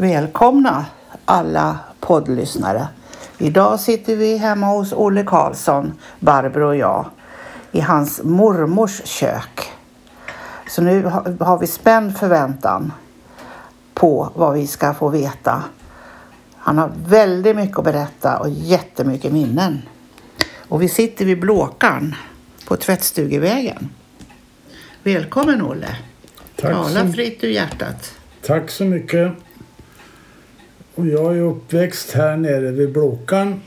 Välkomna alla poddlyssnare. Idag sitter vi hemma hos Olle Karlsson, Barbro och jag, i hans mormors kök. Så nu har vi spänd förväntan på vad vi ska få veta. Han har väldigt mycket att berätta och jättemycket minnen. Och vi sitter vid Blåkan på Tvättstugevägen. Välkommen Olle! Tack Tala så, fritt ur hjärtat. tack så mycket. Och jag är uppväxt här nere vid Blåkan.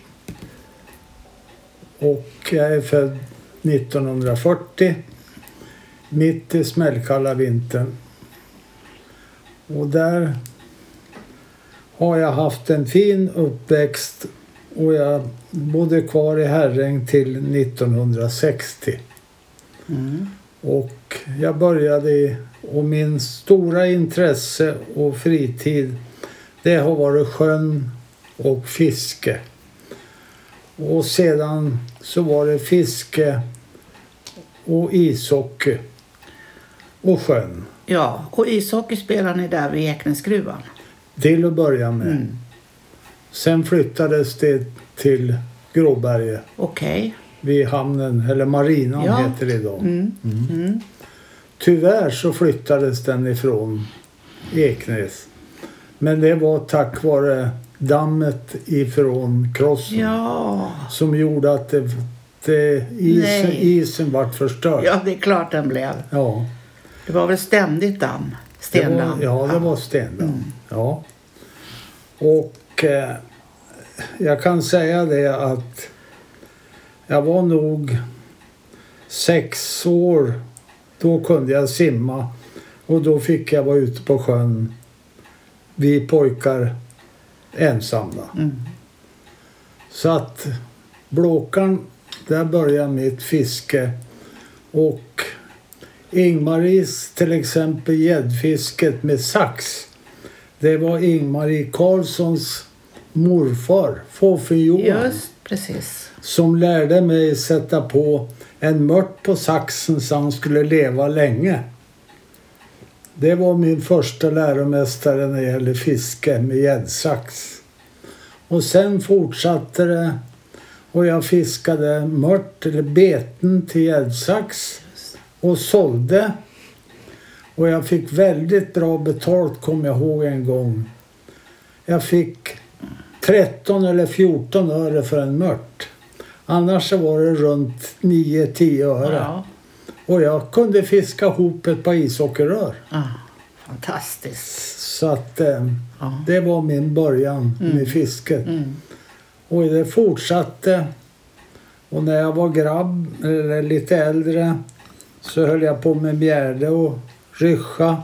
Och jag är född 1940. Mitt i smällkalla vintern. Och där har jag haft en fin uppväxt och jag bodde kvar i Herräng till 1960. Mm. Och jag började och min stora intresse och fritid det har varit sjön och fiske. Och sedan så var det fiske och ishockey och sjön Ja, och ishockey spelar ni där vid Eknäsgruvan. till att börja med. Mm. Sen flyttades det till Gråberget Okej. vid hamnen, eller marinan Ja. heter det idag. Mm. Mm. Tyvärr så flyttades den ifrån Eknäs. Men det var tack vare dammet ifrån krossen Ja. som gjorde att det, det, isen, Nej. isen vart förstörd. ja, det är klart den blev. Ja, Det var väl ständigt damm? det var, Stendamm? ja, det var stendamm. Mm. Ja. Och eh, jag kan säga det att jag var nog sex år. Då kunde jag simma och då fick jag vara ute på sjön. Vi pojkar ensamma. Mm. Så att Blåkan, där började mitt fiske. Och Ingmaris till exempel gäddfisket med sax. Det var Ingmarie Karlssons morfar, fåfing Johan, Just precis. som lärde mig sätta på en mört på saxen så han skulle leva länge. Det var min första läromästare när det gäller fiske med gäddsax. Och sen fortsatte det och jag fiskade mört eller beten till gäddsax och sålde. Och jag fick väldigt bra betalt kommer jag ihåg en gång. Jag fick 13 eller 14 öre för en mört. Annars så var det runt 9-10 öre. Ja. Och jag kunde fiska ihop ett par ishockeyrör. Ah, fantastiskt. Så att eh, Ja. det var min början Mm. med fisket. Mm. Och det fortsatte. Och när jag var grabb, eller lite äldre, så höll jag på med mjärde och ryscha.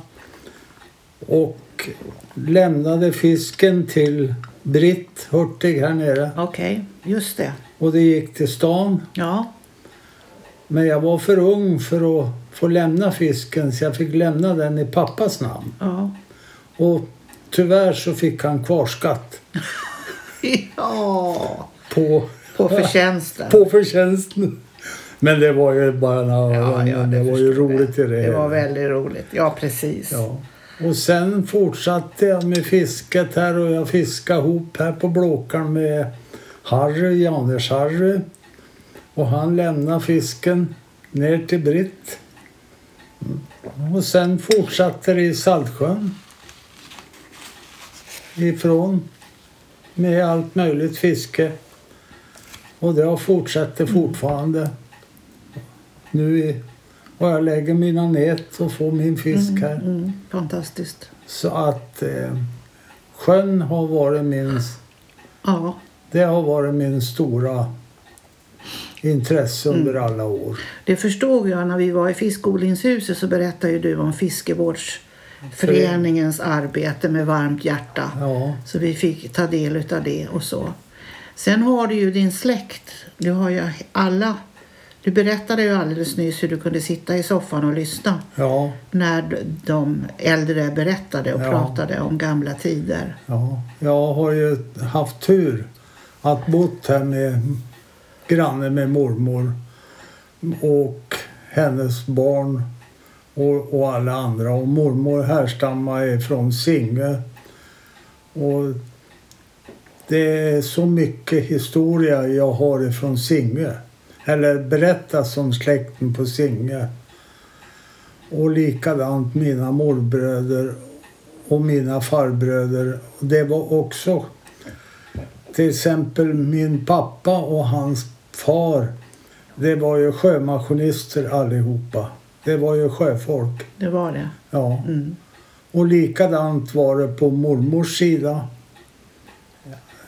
Och lämnade fisken till Britt Hurtig här nere. Okej, just det. Och det gick till stan. Ja. Men jag var för ung för att få lämna fisken så jag fick lämna den i pappas namn. Ja. Och tyvärr så fick han kvarskatt ja. på, På förtjänsten. på förtjänsten. Men det var ju bara några, Ja, ja, det, var ju roligt i det. Det hela. var väldigt roligt. Ja, precis. Ja. Och sen fortsatte jag med fisket här och jag fiskade ihop här på Blåkan med Harry, Janers-Harry. Och han lämnade fisken ner till Britt. Mm. Och sen fortsatte det i Saltsjön. Ifrån med allt möjligt fiske. Och det har fortsatt det fortfarande. Nu i, och jag lägger mina nät och får min fisk här. Mm, mm, fantastiskt. Så att eh, sjön har varit min, Ja. det har varit min stora intresse under alla år. Det förstod jag när vi var i fiskodlingshuset så berättade ju du om fiskevårdsföreningens arbete med varmt hjärta. Ja, Så vi fick ta del av det och så. Sen har du ju din släkt. Du har ju alla. Du berättade ju alldeles nyss hur du kunde sitta i soffan och lyssna ja, när de äldre berättade och Ja. pratade om gamla tider. ja. Jag har ju haft tur att bott här med granne med mormor och hennes barn och, och alla andra. Och mormor härstammar från Singö Och det är så mycket historia jag har ifrån Singö. Eller berättas om släkten på Singö. Och likadant mina morbröder och mina farbröder. Det var också till exempel min pappa och hans far. Det var ju sjömaskinister allihopa. Det var ju sjöfolk. Det var det. Ja. Mm. Och likadant var det på mormors sida.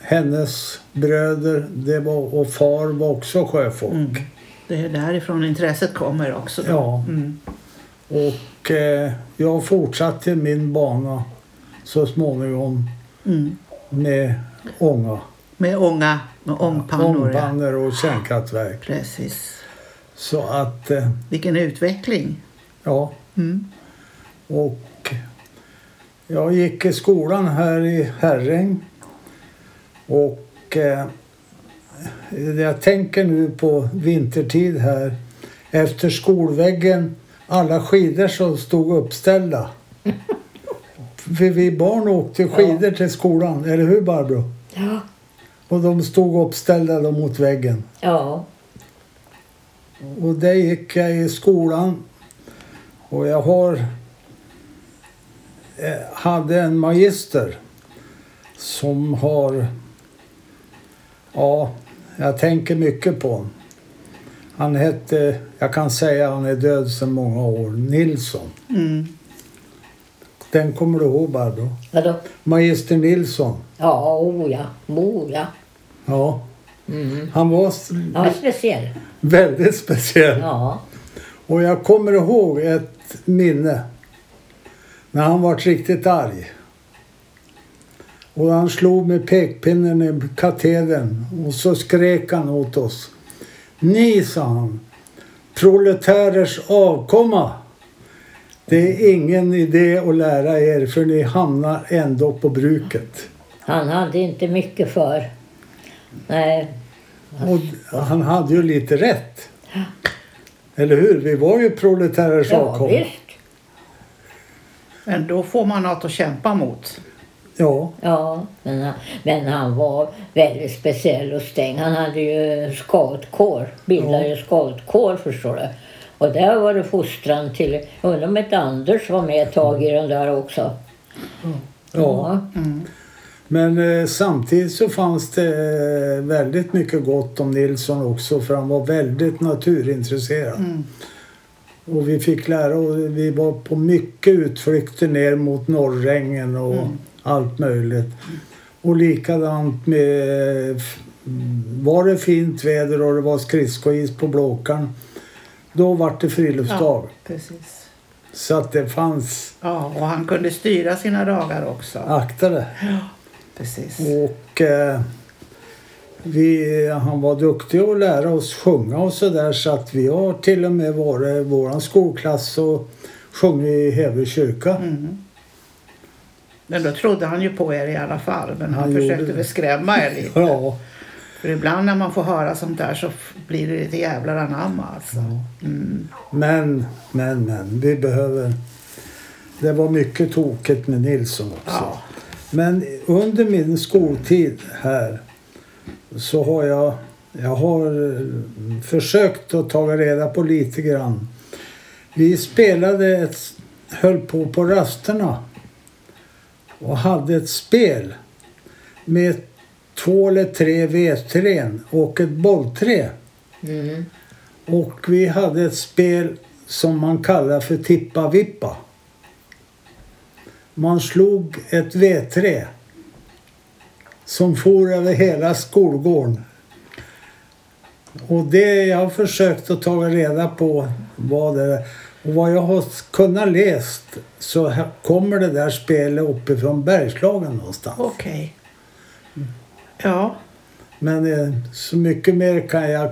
Hennes bröder det var, och far var också sjöfolk. Mm. Det är därifrån intresset kommer också. Då. Ja. Mm. Och eh, jag fortsatte min bana så småningom Mm. med ånga. Med ånga, med ångpannor. Ångpannor och kärnkraftverk. Precis. Så att, eh, Vilken utveckling. ja. Mm. Och jag gick i skolan här i Herräng. Och eh, jag tänker nu på vintertid här. Efter skolväggen, alla skidor som stod uppställda. För vi barn åkte skidor till skolan, eller hur Barbro? Ja. Och de stod uppställda då mot väggen. Ja. Och där gick jag i skolan. Och jag har eh, hade en magister som har ja, jag tänker mycket på honom. Han hette, jag kan säga han är död sedan många år, Nilsson. Mm. Den kommer du ihåg Barbro? Vadå? Magister Nilsson. Ja, o ja. O ja. Ja, Mm. han var Han var speciell. väldigt speciell. Ja. Och jag kommer ihåg ett minne när han var riktigt arg. Och han slog med pekpinnen i katedern och så skrek han åt oss. Ni, sa han, proletärers avkomma. Det är ingen idé att lära er för ni hamnar ändå på bruket. Han hade inte mycket för. Nej. Och han hade ju lite rätt. Eller hur? Vi var ju proletärers Ja, visst. Men då får man något att kämpa mot. Ja. Ja, men han, men han var väldigt speciell och stäng. Han hade ju scoutkår, bildade ju scoutkår förstår du. Och där var det fostran till, undrar om inte Anders var med ett tag i den där också. ja. Mm. Men eh, samtidigt så fanns det eh, väldigt mycket gott om Nilsson också för han var väldigt naturintresserad. Mm. Och vi fick lära och vi var på mycket utflykter ner mot Norrängen och Mm. allt möjligt. Och likadant med var det fint väder och det var skridskois på Blåkan då var det friluftsdag. Precis. Så att det fanns, Ja, och han kunde styra sina dagar också. akta det. Precis. Och eh, vi, han var duktig att lära oss sjunga och sådär så att vi har till och med varit våran skolklass och sjungit i Heby kyrka. Mm. Men då trodde han ju på er i alla fall. Men han, Han försökte väl skrämma er lite. Ja, För ibland när man får höra sånt där så blir det lite jävlar anamma alltså. Mm. men, men, men. Vi behöver... Det var mycket tokigt med Nilsson också. Ja. Men under min skoltid här så har jag, jag har eh, försökt att ta reda på lite grann. Vi spelade ett, höll på på rasterna och hade ett spel med två eller tre vedträn och ett bollträ. Mm. Och vi hade ett spel som man kallar för tippa-vippa. Man slog ett vedträ som for över hela skolgården. Och det jag har försökt att ta reda på var det och vad jag har kunnat läst så kommer det där spelet uppifrån Bergslagen någonstans. Okej. Ja. Men eh, så mycket mer kan jag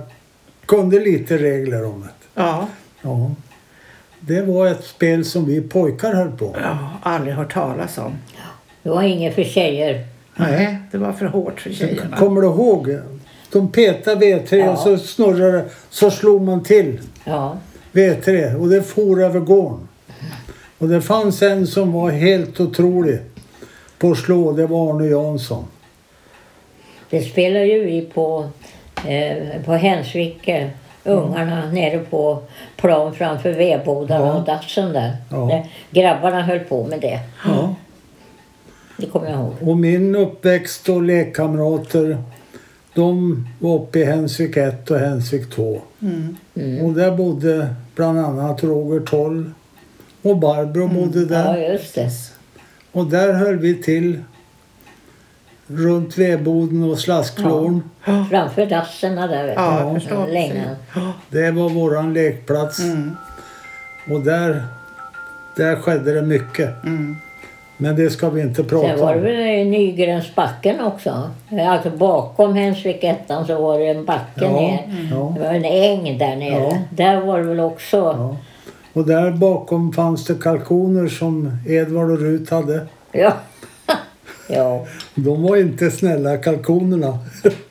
kunde lite regler om det. Ja. Ja. Det var ett spel som vi pojkar höll på. Ja, aldrig hört talas om. Det var inget för tjejer. Nej, det var för hårt för tjejerna. Kommer du ihåg? De petade V3 Ja. och så snurrade det. Så slog man till Ja. V3 och det for över gården. Och det fanns en som var helt otrolig. på slå, det var Arne Jansson. Det spelar ju vi på, eh, på Hensvike. Ungarna nere på plan framför vedbodarna Ja. och dassen där. Ja. Grabbarna höll på med det. Ja. Det kommer jag ihåg. Och min uppväxt och lekkamrater, de var uppe i Hensvik 1 och Hensvik 2. Mm. Mm. Och där bodde bland annat Roger Toll och Barbro bodde där. Ja, just det. Och där höll vi till runt vedboden och slaskflån. Framför dasserna där. Vet Ja, Länge. Det var våran lekplats. Mm. Och där, där skedde det mycket. Mm. Men det ska vi inte prata Sen var det om. väl i Nygrensbacken också. Alltså bakom Hensvik ettan så var det en backe Ja, ner. ja. Det var en äng där nere. Ja. Där var det väl också. Ja. Och där bakom fanns det kalkoner som Edvard och Rut hade. Ja. Ja. De var inte snälla kalkonerna.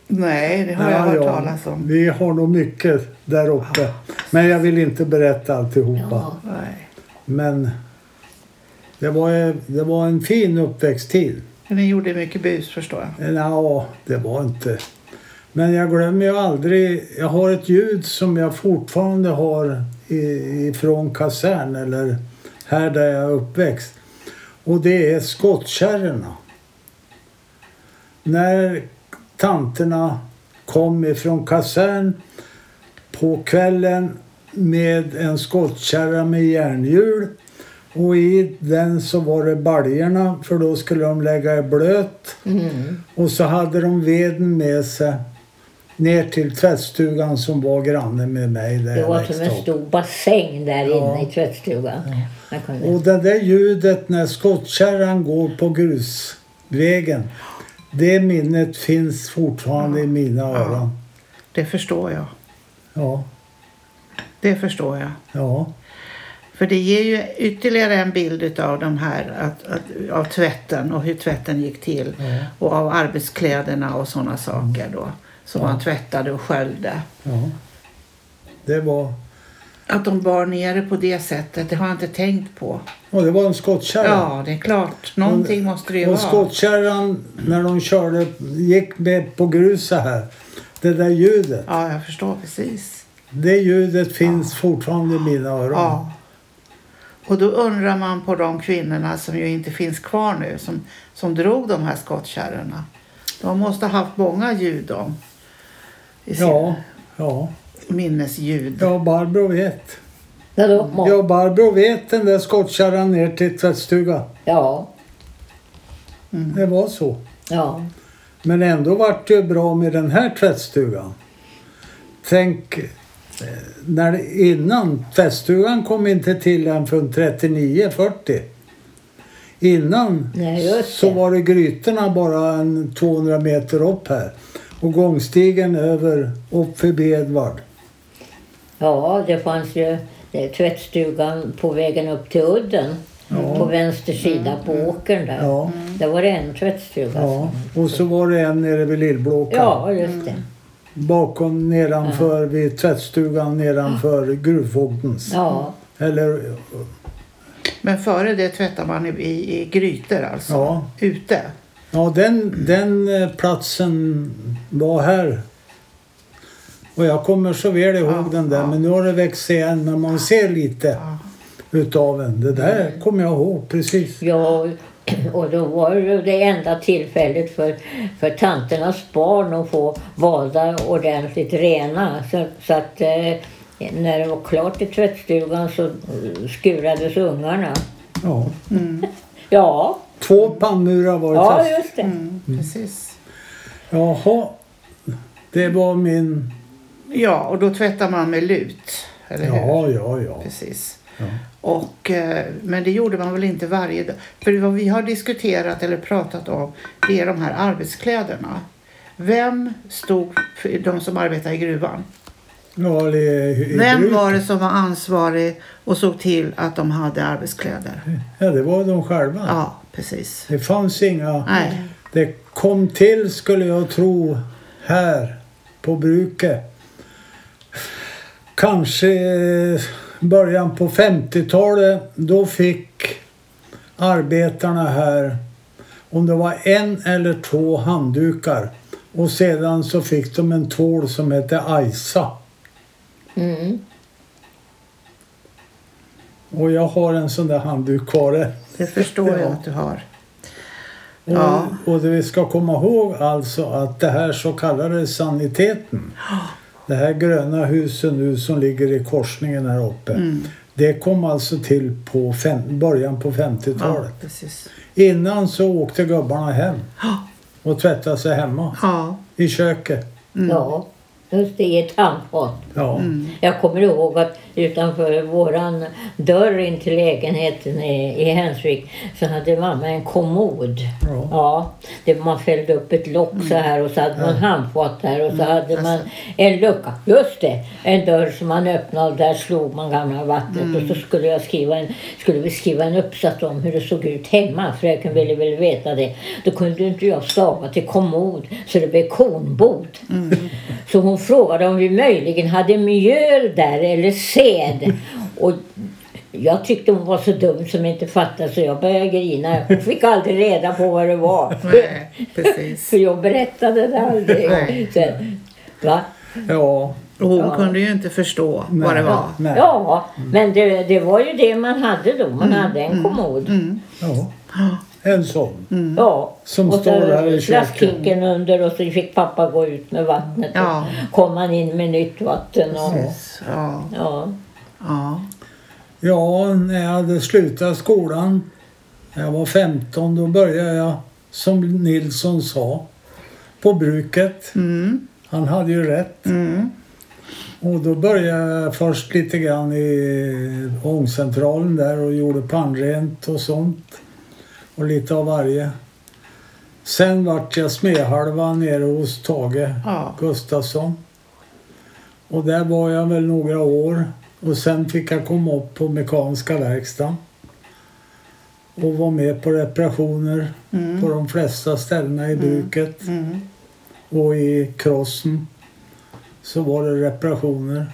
Nej, det har jag Ja, hört ja. talas om. Vi har nog mycket där uppe. Men jag vill inte berätta alltihopa. Ja. Nej. Men det var, det var en fin uppväxttid. Men Ni gjorde mycket bus förstår jag. Ja, det var inte. Men jag glömmer ju aldrig. Jag har ett ljud som jag fortfarande har ifrån kasern eller här där jag är uppväxt. Och det är skottkärrorna. När tanterna kom ifrån kasern på kvällen med en skottkärra med järnhjul och i den så var det baljorna för då skulle de lägga i blöt Mm. och så hade de veden med sig ner till tvättstugan som var granne med mig där Det jag var som en stor bassäng där Ja. inne i tvättstugan. Kunde... Och det där ljudet när skottkärran går på grusvägen. Det minnet finns fortfarande i mina öron. Det förstår jag. Ja, Det förstår jag. ja, För det ger ju ytterligare en bild av de här, att, att, av tvätten och hur tvätten gick till. ja, Och av arbetskläderna och sådana saker då. Som Ja. man tvättade och sköljde. ja. Det var... Att de bar ner det på det sättet, det har jag inte tänkt på. Och det var en skottkärra. Ja, det är klart. Någonting måste det ju vara. skottkärran när de körde, gick med på gruset här. Det där ljudet. Ja, jag förstår precis. Det ljudet finns fortfarande i mina öron. Ja. Och då undrar man på de kvinnorna som ju inte finns kvar nu som, som drog de här skottkärrorna. De måste ha haft många ljud sin Ja, ja. Minnesljud. Ja, Barbro vet. Vadå? Ja. Ja, Barbro vet den där skottkärran ner till tvättstugan. ja. Det var så. Ja. Men ändå vart det ju bra med den här tvättstugan. Tänk eh, när innan tvättstugan kom inte till än från 39-40. Innan Nej, just så det. var det grytorna bara en 200 meter upp här. Och gångstigen över upp förbi Edvard. Ja, det fanns ju eh, tvättstugan på vägen upp till udden. På vänster sida på åkern där. Ja. Där var det en tvättstuga. Ja, och så var det en nere vid Lillblåkan. Ja, just det. Bakom nedanför vid tvättstugan nedanför gruvfogdens. Ja, Eller Men före det tvättar man i, i, i grytor alltså? Ja. Ute? Ja, den, den eh, platsen var här. Och jag kommer så väl ihåg Ja, den där. ja. Men nu har det växt igen. Men man ser lite Ja. utav den. Det där Mm. kommer jag ihåg precis. ja, och då var det ju det enda tillfället för, för tanternas barn att få bada ordentligt rena. Så, så att eh, när det var klart i tvättstugan så eh, skurades ungarna. Ja. Ja, Två pannmurar var det. ja fast. just det. Mm, precis. Jaha. Det var min... Ja, och då tvättar man med lut. Eller hur? Ja, ja, ja. Precis. Ja. Och, eh, men det gjorde man väl inte varje dag. För vad vi har diskuterat eller pratat om det är de här arbetskläderna. Vem stod för de som arbetar i gruvan? ja i, i Vem bruk. var det som var ansvarig och såg till att de hade arbetskläder? Ja, det var de själva. Ja, precis. Det fanns inga... Nej. Det kom till, skulle jag tro, här på bruket. Kanske eh, början på 50-talet. Då fick arbetarna här om det var en eller två handdukar. Och sedan så fick de en tvål som hette Aisa. Mm. Och jag har en sån där handduk kvar. Det förstår jag Ja. att du har. Och, Ja. och det vi ska komma ihåg alltså att det här så kallade saniteten. Det här gröna huset nu som ligger i korsningen här uppe. Mm. Det kom alltså till på fem, början på 50-talet. Ja. Innan så åkte gubbarna hem och tvättade sig hemma Ja. i köket. Ja, just det, i ett handfat. Ja. Mm. Jag kommer ihåg att utanför våran dörr in till lägenheten i, i Hensvik så hade mamma en kommod. Ja. Ja, det, man fällde upp ett lock så här och så hade man handfat där och så hade man en lucka. Just det, en dörr som man öppnade och där slog man gamla vattnet och så skulle jag skriva en, skulle vi skriva en uppsats om hur det såg ut hemma. Fröken ville väl veta det. Då kunde inte jag stava till kommod så det blev konbod. Så hon frågade om vi möjligen hade mjöl där eller sed. Och jag tyckte hon var så dum som inte fattade så jag började grina. Hon fick aldrig reda på vad det var. Nej, precis. För jag berättade det aldrig. Nej. Sen, va? ja. Och hon Ja. kunde ju inte förstå vad det var. Nej. Ja, men det, det var ju det man hade då. Man hade en kommod. Mm. ja. En sån. Ja. Som och står här i köket. under och så fick pappa gå ut med vattnet. Ja. Och kom han in med nytt vatten. Och, Precis. Ja. ja. Ja. Ja, när jag hade slutat skolan, när jag var 15, då började jag, som Nilsson sa, på bruket. Mm. Han hade ju rätt. Mm. Och då började jag först lite grann i ångcentralen där och gjorde pannrent och sånt. Och lite av varje. Sen vart jag smedhalva nere hos Tage Ja. Gustafsson. Och där var jag väl några år. Och sen fick jag komma upp på mekaniska verkstaden. Och var med på reparationer Mm. på de flesta ställena i bruket. Mm. Och i krossen så var det reparationer.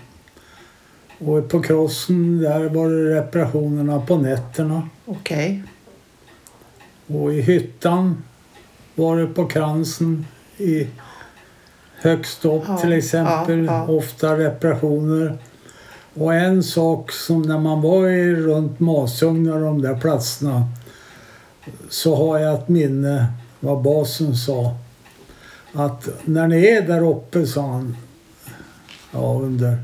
Och på krossen där var det reparationerna på nätterna. Okej. Och i hyttan var det på kransen i högst upp Ja, till exempel. ja, ja. Ofta reparationer. Och en sak som när man var i runt Masugn och de där platserna så har jag ett minne vad basen sa. Att när ni är där uppe, sa han, ja under,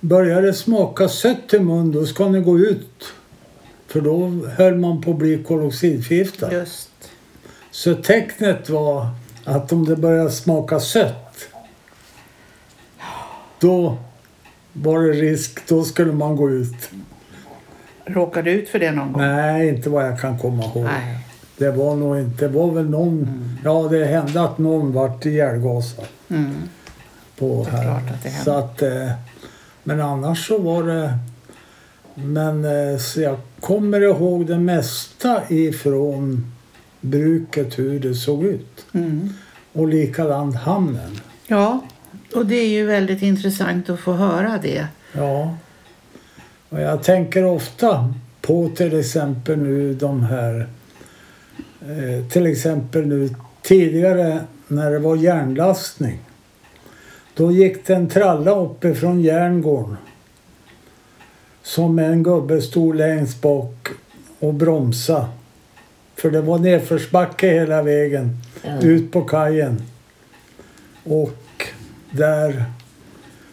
börjar det smaka sött i mun då ska ni gå ut. För då höll man på att bli koloxidförgiftad. Just. Så tecknet var att om det började smaka sött då var det risk, då skulle man gå ut. Råkade du ut för det någon gång? Nej, inte vad jag kan komma ihåg. Nej. Det var nog inte, det var väl någon, ja det hände att någon vart ihjälgasad Mm. på här. att det hände. så att, eh, men annars så var det, men eh, så jag kommer ihåg det mesta ifrån bruket hur det såg ut. Mm. Och likadant hamnen. Ja, och det är ju väldigt intressant att få höra det. Ja. Och jag tänker ofta på till exempel nu de här eh, till exempel nu tidigare när det var järnlastning. Då gick det en tralla uppifrån järngården. Som en gubbe stod längst bak och bromsa. För det var nedförsbacke hela vägen Ja. ut på kajen. Och där...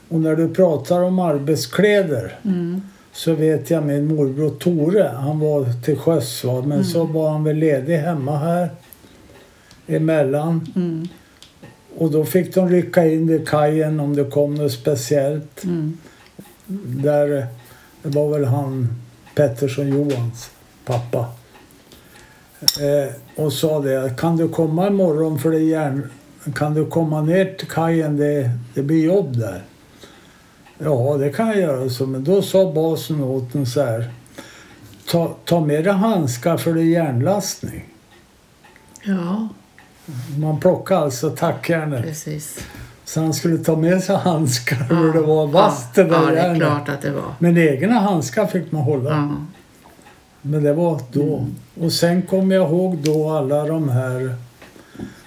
Och när du pratar om arbetskläder Mm. så vet jag min morbror Tore, han var till sjöss va? men så var han väl ledig hemma här emellan. Mm. Och då fick de rycka in vid kajen om det kom något speciellt. Mm. Där, det var väl han Pettersson Johans pappa. Eh, och sa det, kan du komma imorgon för det är järn... Kan du komma ner till kajen, det, det blir jobb där. Ja, det kan jag göra. Så, men då sa basen åt den så här. Ta, ta med dig handskar för det är järnlastning. Ja, Man plockar alltså tackjärnet. precis. Så han skulle ta med sig handskar för det var vasst ja, ja, det är klart att det var. Men egna handskar fick man hålla. Ja. Men det var då. Mm. Och sen kommer jag ihåg då alla de här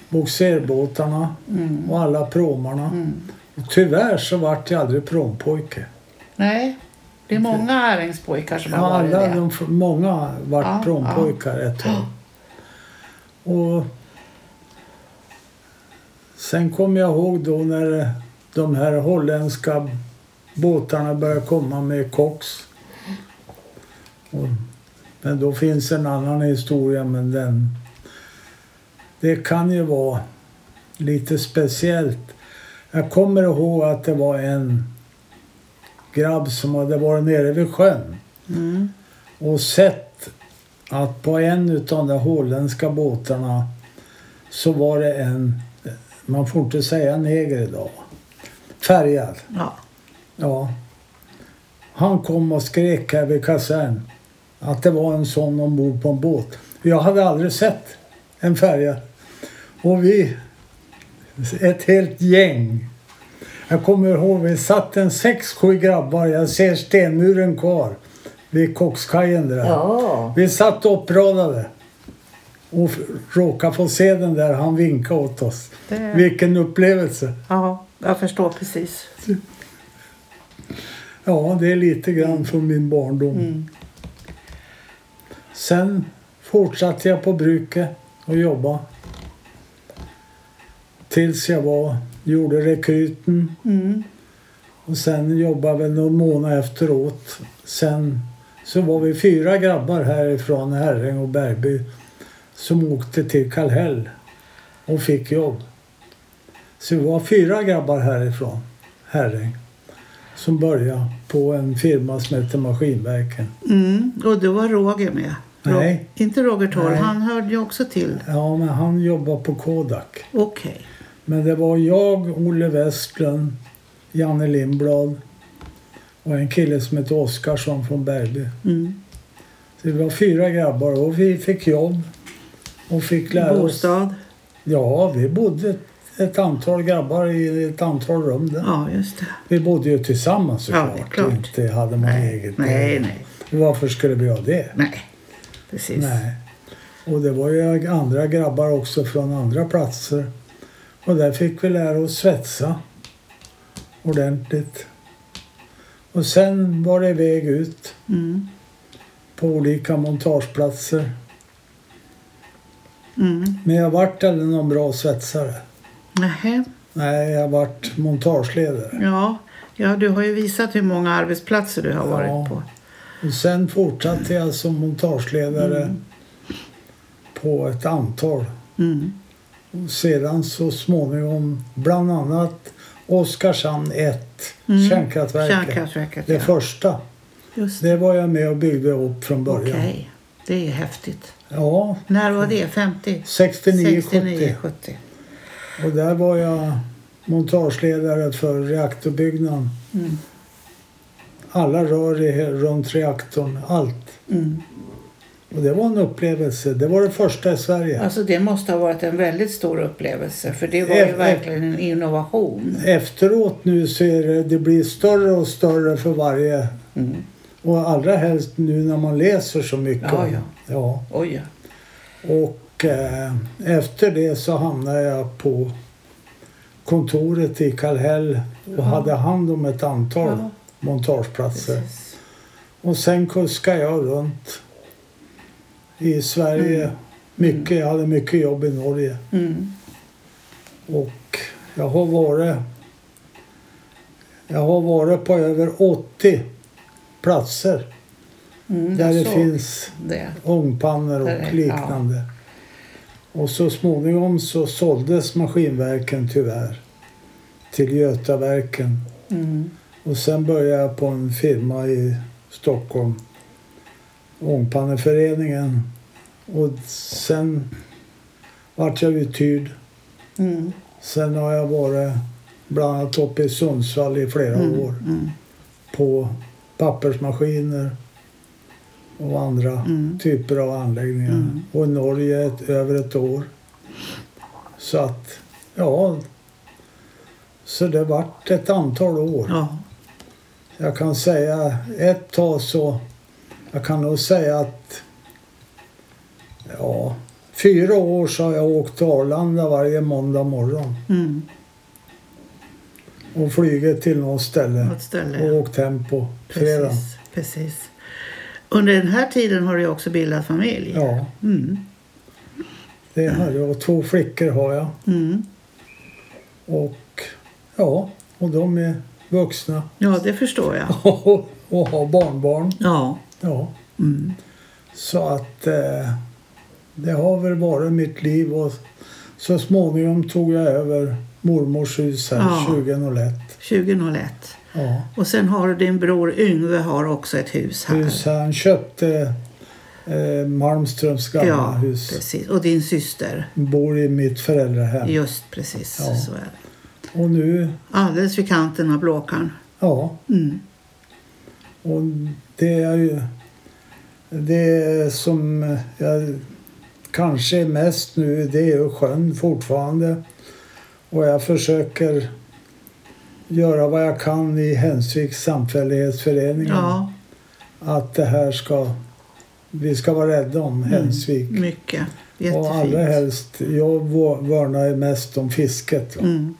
bogserbåtarna Mm. och alla pråmarna. Och tyvärr så vart jag aldrig pråmpojke. Nej, det är många Äringspojkar som har Ja, varit alla, det. de, många vart Ja, pråmpojkar ett tag. Och sen kommer jag ihåg då när de här holländska båtarna började komma med koks. Och, men då finns en annan historia men den... Det kan ju vara lite speciellt. Jag kommer ihåg att det var en grabb som hade varit nere vid sjön Mm. och sett att på en av de holländska båtarna så var det en, man får inte säga neger idag, färgad. Ja. Ja. Han kom och skrek här vid kasern att det var en sån ombord på en båt. Jag hade aldrig sett en färja. Och vi, ett helt gäng. Jag kommer ihåg, vi satt en sex, sju grabbar. Jag ser stenmuren kvar vid Kockskajen där. Ja. Vi satt uppradade och råkade få se den där. Han vinkade åt oss. Det- Vilken upplevelse. ja, jag förstår precis. Ja, det är lite grann från min barndom. Mm. Sen fortsatte jag på bruket och jobba. Tills jag var, gjorde rekryten Mm. och sen jobbade väl någon månad efteråt. Sen så var vi fyra grabbar härifrån Herräng och Bergby som åkte till Kallhäll och fick jobb. Så vi var fyra grabbar härifrån Herräng som började på en firma som heter Maskinverken. Mm. Och då var Roger med. Ro- Nej. Inte Roger Torr, han hörde ju också till. Ja, men han jobbar på Kodak. Okej. Men det var jag, Olle Westlund, Janne Lindblad och en kille som heter Oskarsson från Bergby. Mm. Så vi var fyra grabbar och vi fick jobb och fick lära oss. Bostad. Ja, vi bodde ett antal grabbar i ett antal rum där. Ja, just det. Vi bodde ju tillsammans Ja, såklart. klart. Inte hade man Nej, eget. nej, nej. Varför skulle vi ha det? Nej, precis. Nej. Och det var ju andra grabbar också från andra platser. Och där fick vi lära oss svetsa ordentligt. Och sen var det iväg ut Mm. på olika montageplatser. Mm. Men jag vart aldrig någon bra svetsare. Nähä. Nej, jag vart montageledare. Ja. ja, du har ju visat hur många arbetsplatser du har varit Ja. på. Och sen fortsatte jag som montageledare Mm. på ett antal. Mm. Och sedan så småningom bland annat Oskarshamn 1, Mm. kärnkraftverket. Kärnkraftverket, Det ja. första. Just det. Var jag med och byggde upp från början. Okej. Det är häftigt. Ja, När var det? 50? 69, 69, 70. 70. Och där var jag montageledare för reaktorbyggnaden. Mm. Alla rör i, runt reaktorn, allt. Mm. Och det var en upplevelse. Det var det första i Sverige. Alltså det måste ha varit en väldigt stor upplevelse för det var ju Ef- verkligen en innovation. Efteråt nu så är det, det blir större och större för varje. Mm. Och allra helst nu när man läser så mycket. Ja, ja. ja. Oj, ja. Och eh, efter det så hamnade jag på kontoret i Kallhäll och Ja. hade hand om ett antal Ja, montageplatser. precis. Och sen kuskade jag runt i Sverige. Mm. Mycket, jag hade mycket jobb i Norge. Mm. Och jag har varit jag har varit på över 80 platser Mm, där det finns det. ångpannor och liknande. Och så småningom så såldes Maskinverken tyvärr till Götaverken. Mm. Och sen började jag på en firma i Stockholm, Ångpanneföreningen. Och sen vart jag uthyrd. Mm. Sen har jag varit bland annat uppe i Sundsvall i flera Mm. år Mm. på pappersmaskiner och andra Mm. typer av anläggningar. Mm. Och i Norge ett, över ett år. Så att, ja. Så det vart ett antal år. Ja. Jag kan säga ett tag så, jag kan nog säga att ja, fyra år så har jag åkt till Arlanda varje måndag morgon Mm. Och flugit till något ställe Något ställe. och åkt hem på fredag. Precis, precis. Under den här tiden har du också bildat familj. Ja, Mm. det har jag. Två flickor har jag. Mm. Och ja, och de är vuxna Ja, det förstår jag. och, och har barnbarn. Ja. Ja, Mm. så att eh, det har väl varit mitt liv och så småningom tog jag över mormors hus här Ja. 2001. 2001. Ja, Och sen har du din bror Yngve har också ett hus här. hus här. Han köpte eh, Malmströms gamla ja, hus. precis. Och din syster. Bor i mitt föräldrahem. Just precis, Ja. så är det. Och nu, Alldeles vid kanten av Blåkan. ja, Mm. och det är ju det som jag kanske är mest nu, det är ju sjön fortfarande. Och jag försöker göra vad jag kan i Hensviks samfällighetsförening. Ja, Att det här ska, vi ska vara rädda om Hensvik. mycket. och allra Jättefint. helst, jag värnar mest om fisket. Mm.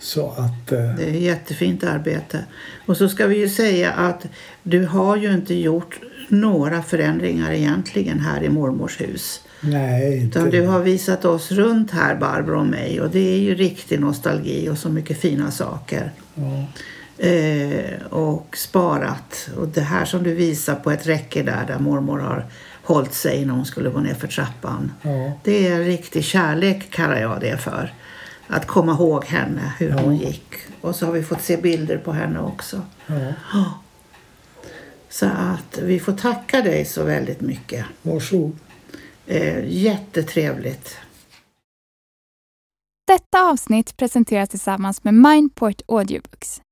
Så att, eh, Det är jättefint arbete. Och så ska vi ju säga att du har ju inte gjort några förändringar egentligen här i mormors hus. Nej inte. Utan du har visat oss runt här, Barbro och mig. Och det är ju riktig nostalgi och så mycket fina saker. Ja, Eh, och sparat. Och det här som du visar på ett räcke där, där mormor har hållit sig när hon skulle gå ner för trappan. ja, Det är riktig kärlek kallar jag det för. Att komma ihåg henne, hur hon gick. Och så har vi fått se bilder på henne också. ja. Så att vi får tacka dig så väldigt mycket. Varsågod. Eh, jättetrevligt. Detta avsnitt presenteras tillsammans med Mindport Audiobooks.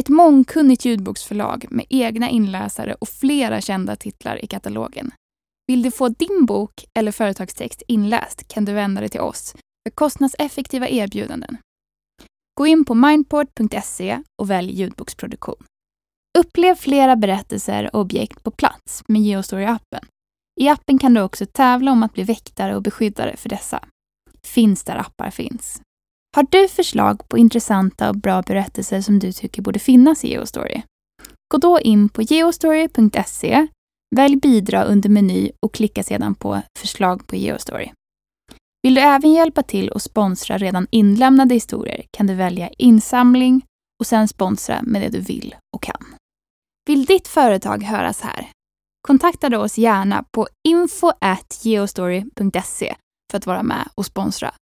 Ett mångkunnigt ljudboksförlag med egna inläsare och flera kända titlar i katalogen. Vill du få din bok eller företagstext inläst kan du vända dig till oss för kostnadseffektiva erbjudanden. Gå in på mindport.se och välj ljudboksproduktion. Upplev flera berättelser och objekt på plats med Geostory-appen. I appen kan du också tävla om att bli väktare och beskyddare för dessa. Finns där appar finns. Har du förslag på intressanta och bra berättelser som du tycker borde finnas i Geostory? Gå då in på geostory.se, välj bidra under meny och klicka sedan på förslag på Geostory. Vill du även hjälpa till och sponsra redan inlämnade historier kan du välja insamling och sen sponsra med det du vill och kan. Vill ditt företag höras här? Kontakta då oss gärna på info@geostory.se för att vara med och sponsra.